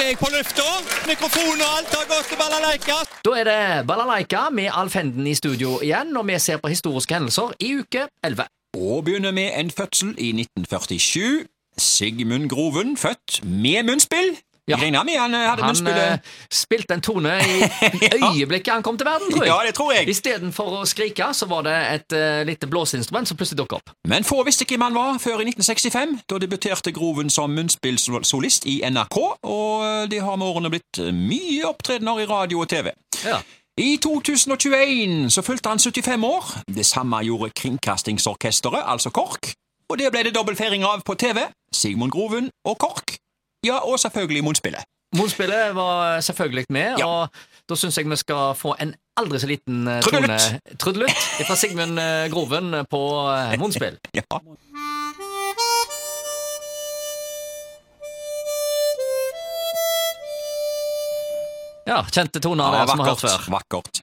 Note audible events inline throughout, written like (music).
er jeg på lufta. Mikrofon og alt har gått til balalaika. Da er det Balalaika med Alfenden i studio igjen, og vi ser på historiske hendelser i uke 11. Og begynner med en fødsel i 1947. Sigmund Groven, født med munnspill. Ja. Regner med han eh, hadde Han munnspill. eh, spilte en tone i (laughs) øyeblikket han kom til verden, tror jeg. Ja, det tror jeg. Istedenfor å skrike, så var det et uh, lite blåseinstrument som plutselig dukket opp. Men få visste hvem han var før i 1965. Da debuterte Groven som munnspillsolist i NRK, og eh, det har med årene blitt eh, mye opptredener i radio og TV. Ja. I 2021 så fylte han 75 år. Det samme gjorde Kringkastingsorkesteret, altså KORK. Og det ble det dobbeltfeiring av på TV. Sigmund Groven og KORK. Ja, og selvfølgelig munnspillet. Motspillet var selvfølgelig med, Ja. og da syns jeg vi skal få en aldri så liten eh, tone Trudelutt. Fra Sigmund eh, Groven på uh, munnspill. (laughs) Ja. Ja, kjente toner Ja, som vi har hørt før. vakkert.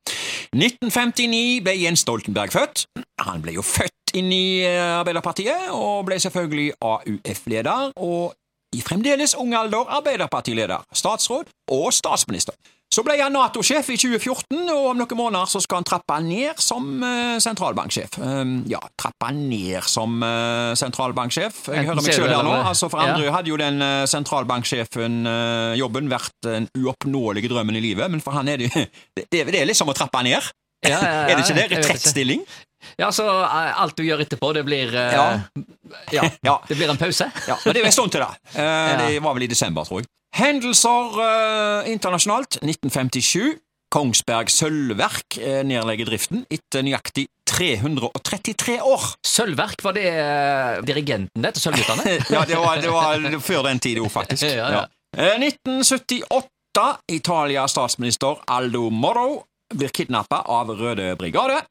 1959 ble Jens Stoltenberg født. Han ble jo født inn i eh, Arbeiderpartiet, og ble selvfølgelig AUF-leder, og i fremdeles ung alder Arbeiderpartileder, statsråd og statsminister. Så ble han Nato-sjef i 2014, og om noen måneder så skal han trappe ned som uh, sentralbanksjef. Um, ja, trappe ned som uh, sentralbanksjef. Jeg Enten hører meg sjøl der nå. altså For Ja. andre hadde jo den uh, sentralbanksjefen-jobben vært den uoppnåelige drømmen i livet, men for han er det (laughs) det, det er liksom å trappe ned. Ja, ja, (laughs) er det ikke det? Retrettstilling? Ja, så eh, alt du gjør etterpå, det blir eh, Ja. det blir en pause. Ja, men det er jo en stund til, da. (laughs) Eh, Det var vel i desember, tror jeg. Hendelser uh, internasjonalt. 1957. Kongsberg Sølvverk nedlegger driften etter nøyaktig 333 år. Sølvverk, var det dirigenten det til Sølvguttene? (laughs) ja, det var, det var før den tid, jo, faktisk. Ja, ja. Eh, 1978. Italias statsminister Aldo Moro blir kidnappa av Røde brigade.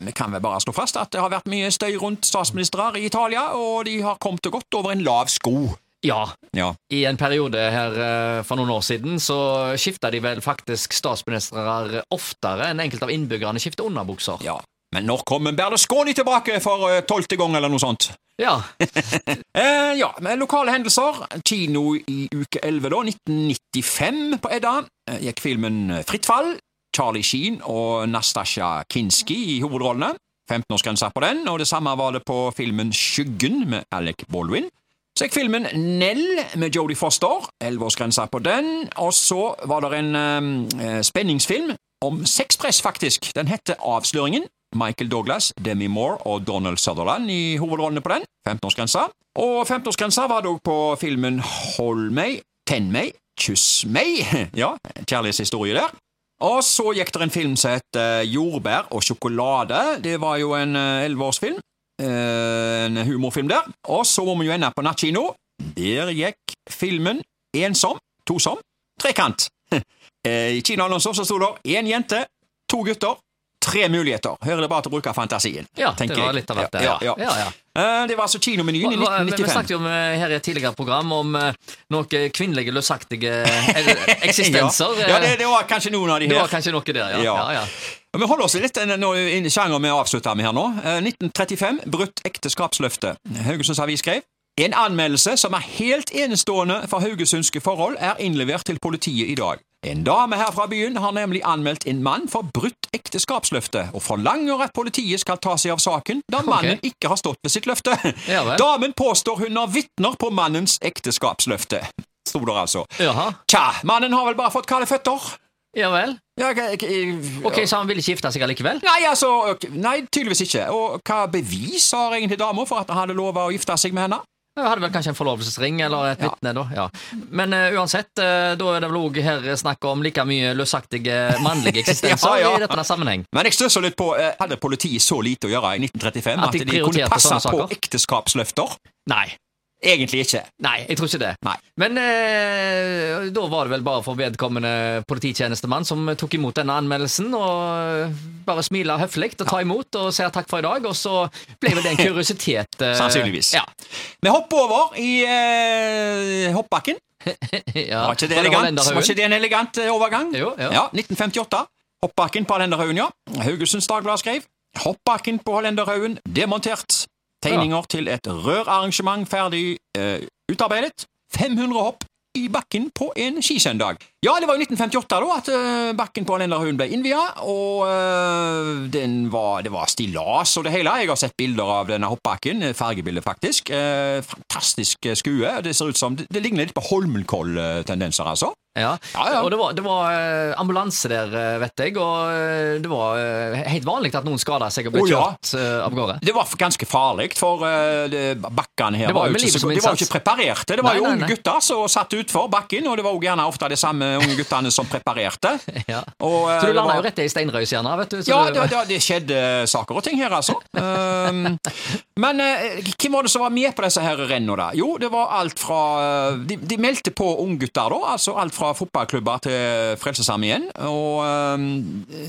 Vi kan vel bare slå fast at det har vært mye støy rundt statsministre i Italia, og de har kommet godt over en lav sko. Ja. Ja. I en periode her eh, for noen år siden så skifta de vel faktisk statsministre oftere enn enkelte av innbyggerne skifter underbukser. ja. Men når kommer Berlusconi tilbake for eh, tolvte gang, eller noe sånt? Ja. (laughs) Eh, ja, med lokale hendelser. Kino i uke 11, da, 1995 på Edda, eh, gikk filmen Fritt fall. Charlie Sheen og Nastasja Kinski i hovedrollene. 15-årsgrensa på den, og det samme var det på filmen Skyggen med Alec Baldwin. Så gikk filmen Nell med Jodie Foster. 11-årsgrensa på den. Og så var det en eh, spenningsfilm om sexpress, faktisk. Den heter Avsløringen. Michael Douglas, Demi Moore og Donald Sutherland i hovedrollene på den. 15-årsgrensa. Og 15-årsgrensa var det òg på filmen Hold meg, Tenn meg, Kyss (laughs) meg. Ja, kjærlighetshistorie der. Og så gikk det en film som het eh, Jordbær og sjokolade. Det var jo en elleveårsfilm. en humorfilm der. Og så må vi jo ende på nattkino. Der gikk filmen Ensom, tosom, trekant. (laughs) Eh, I kinoannonser så sto det én jente, to gutter, tre muligheter. Her er det bare til å bruke fantasien. ja, det var litt av hvert. Ja, Ja, ja. Eh, Det var altså kinomenyen i Hva- hva- Vi snakket jo om, eh, her i et tidligere program om eh, noen kvinnelige løsaktige (laughs) eksistenser. Ja, det, det var kanskje noen av de her. Det var kanskje noe der, ja. Ja. ja, ja. Vi holder oss litt i sjangeren vi avslutter med her nå. Eh, 1935, brutt ekteskapsløfte. Haugesunds Avis skrev en anmeldelse som er helt enestående for haugesundske forhold, er innlevert til politiet i dag. En dame her fra byen har nemlig anmeldt en mann for brutt ekteskapsløfte, og forlanger at politiet skal ta seg av saken, da mannen ikke har stått ved sitt løfte. Ja. Damen påstår hun har vitner på mannens ekteskapsløfte. Sto der altså. Jaha. Tja, mannen har vel bare fått kalde føtter. Ja vel. Ja, okay, Ok, Så han ville ikke gifte seg allikevel? Nei, altså, okay, nei, tydeligvis ikke. Og hva bevis har egentlig dama for at han hadde lova å gifte seg med henne? Jeg hadde vel kanskje en forlovelsesring eller et Ja. da. Ja. Men uh, uansett, uh, da er det vel òg her snakk om like mye løsaktige mannlige (laughs) eksistenser Ja, ja. i dette sammenheng. Men jeg stusser litt på, uh, hadde politiet så lite å gjøre i 1935 At at de de, kunne passe på ekteskapsløfter? Nei. Egentlig ikke. Nei, jeg tror ikke det. Nei. Men eh, da var det vel bare for vedkommende polititjenestemann som tok imot denne anmeldelsen, og bare smila høflig og ta imot og sier takk for i dag, og så ble vel det en (laughs) kuriositet. eh, Sannsynligvis. Ja. Vi hopper over i eh, hoppbakken. (laughs) ja. Var ikke det elegant? Var ikke det en elegant eh, overgang? Jo, ja. Ja, 1958. Hoppbakken på Hollenderhaugen, ja. Haugesunds Dagblad skrev Hoppbakken på Hollenderhaugen demontert. Tegninger til et rørarrangement ferdig eh, utarbeidet. 500 hopp. i bakken på en skisøndag. Ja, det var jo 1958 da at eh, bakken på Lenderhaugen ble innvia, og den var, det var stillas og det hele. Jeg har sett bilder av denne hoppbakken, eh, fargebilde faktisk. Fantastisk skue. Det ser ut som, det, det ligner litt på Holmenkoll-tendenser, altså. Ja. Ja, ja. Og det var, det var ambulanse der, vet jeg, og det var helt vanlig at noen skada seg og ble oh, ja. kjørt av gårde. Det var ganske farlig, for bakkene her Det var var, jo ikke, så, de var ikke preparerte. Det var Nei, jo unge gutter som satt utfor bakken, og det var jo gjerne ofte det samme unge guttene som preparerte. (laughs) Ja. Og, eh, Så du landa jo rett i steinrøys, gjerne, vet du. Så Ja, det, det, det skjedde saker og ting her, altså. Um, (laughs) men eh, hvem var det som var med på disse her rennene, da? Jo, det var alt fra eh, De, de meldte på unggutter, da. Altså alt fra fotballklubber til Frelsesarmeen. Og um,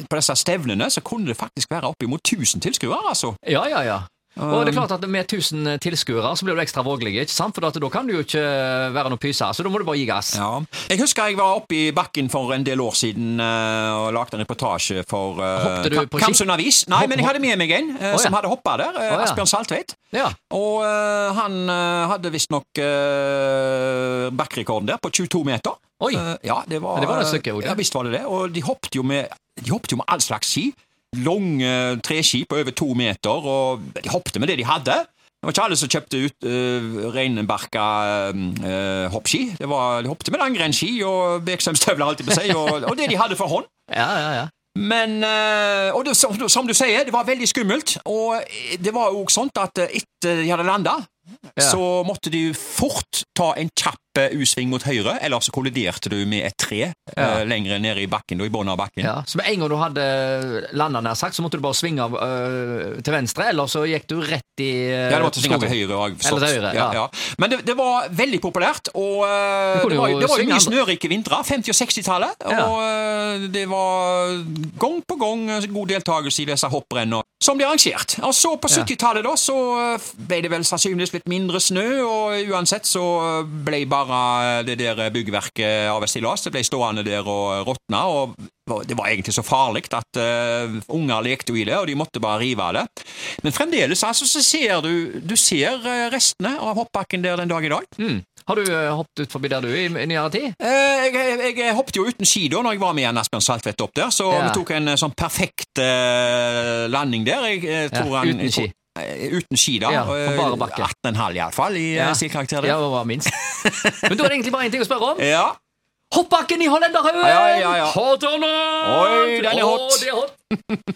på disse stevnene så kunne det faktisk være oppimot 1000 tilskuere, altså. Ja, ja, ja. Og det er klart at Med 1000 tilskuere så blir du ekstra vågelig, ikke sant? for da kan du jo ikke være noe pyse. Så da må du bare gi gass. Ja. Jeg husker jeg var oppe i bakken for en del år siden eh, og lagde en reportasje for uh? Kamsund Avis. Nei, men jeg hadde med meg en uh, oh, ja. som hadde hoppa der. Uh, oh, ja. Asbjørn Saltveit. Ja. Og uh, han uh, hadde visstnok uh, backrekorden der på 22 meter. Oi. Ja, det var, det var det stykke. Ja, visst var det det. Og de hoppet jo med, de hoppet jo med all slags ski. Lange treski på over to meter, og de hoppet med det de hadde. Det var ikke alle som kjøpte ut uh, reinbarka uh, hoppski. Det var, de hoppet med langrennsski og Beksheim-støvler, alltid på seg, og, og det de hadde for hånd. (laughs) Ja, ja, ja. Men uh, Og det, som, som du sier, det var veldig skummelt. Og det var jo sånt at etter de hadde landa, så måtte de fort ta en kjapp U-sving mot høyre, eller så kolliderte du med et tre Ja. uh, lenger nede i bakken, da, i av bakken. ja. Så med en gang du hadde landa nær sagt, så måtte du bare svinge av øh, til venstre, eller så gikk du rett i uh, Ja, du måtte svinge til høyre. òg. Ja, ja. Men det, det var veldig populært, og uh, det var, det var jo mye snørike vintre, 50- og 60-tallet. Ja. Og eh, det var gang på gang eh, god deltakelse i disse hopprennene som ble arrangert. Og så på 70-tallet da, så eh, ble det vel sannsynligvis litt mindre snø, og uansett så ble bare det der byggverket av stillas, det ble stående der og råtna, og det var egentlig så farlig at uh, unger lekte i det, og de måtte bare rive av det. Men fremdeles altså, så ser du, du ser eh, restene av hoppbakken der den dag i dag. Mm. Har du uh, hoppet ut forbi der du i, i nyere tid? Uh, jeg, jeg, jeg hoppet jo uten ski da når jeg var med Asbjørn Saltvedt opp der, så Ja. vi tok en sånn perfekt uh, landing der. Jeg, tror Ja, han, uten ski. Eh, uten ski, da. Ja, på Eh, bare bakke. 18,5 iallfall i Ja. ja. stilkarakter Ja, det var minst. Men da er det egentlig bare én ting å spørre om. Ja. Hoppbakken i Hollenderhaugen! Ja, ja, ja. Hot or not? Oi, den er hot. Oh, det er hot.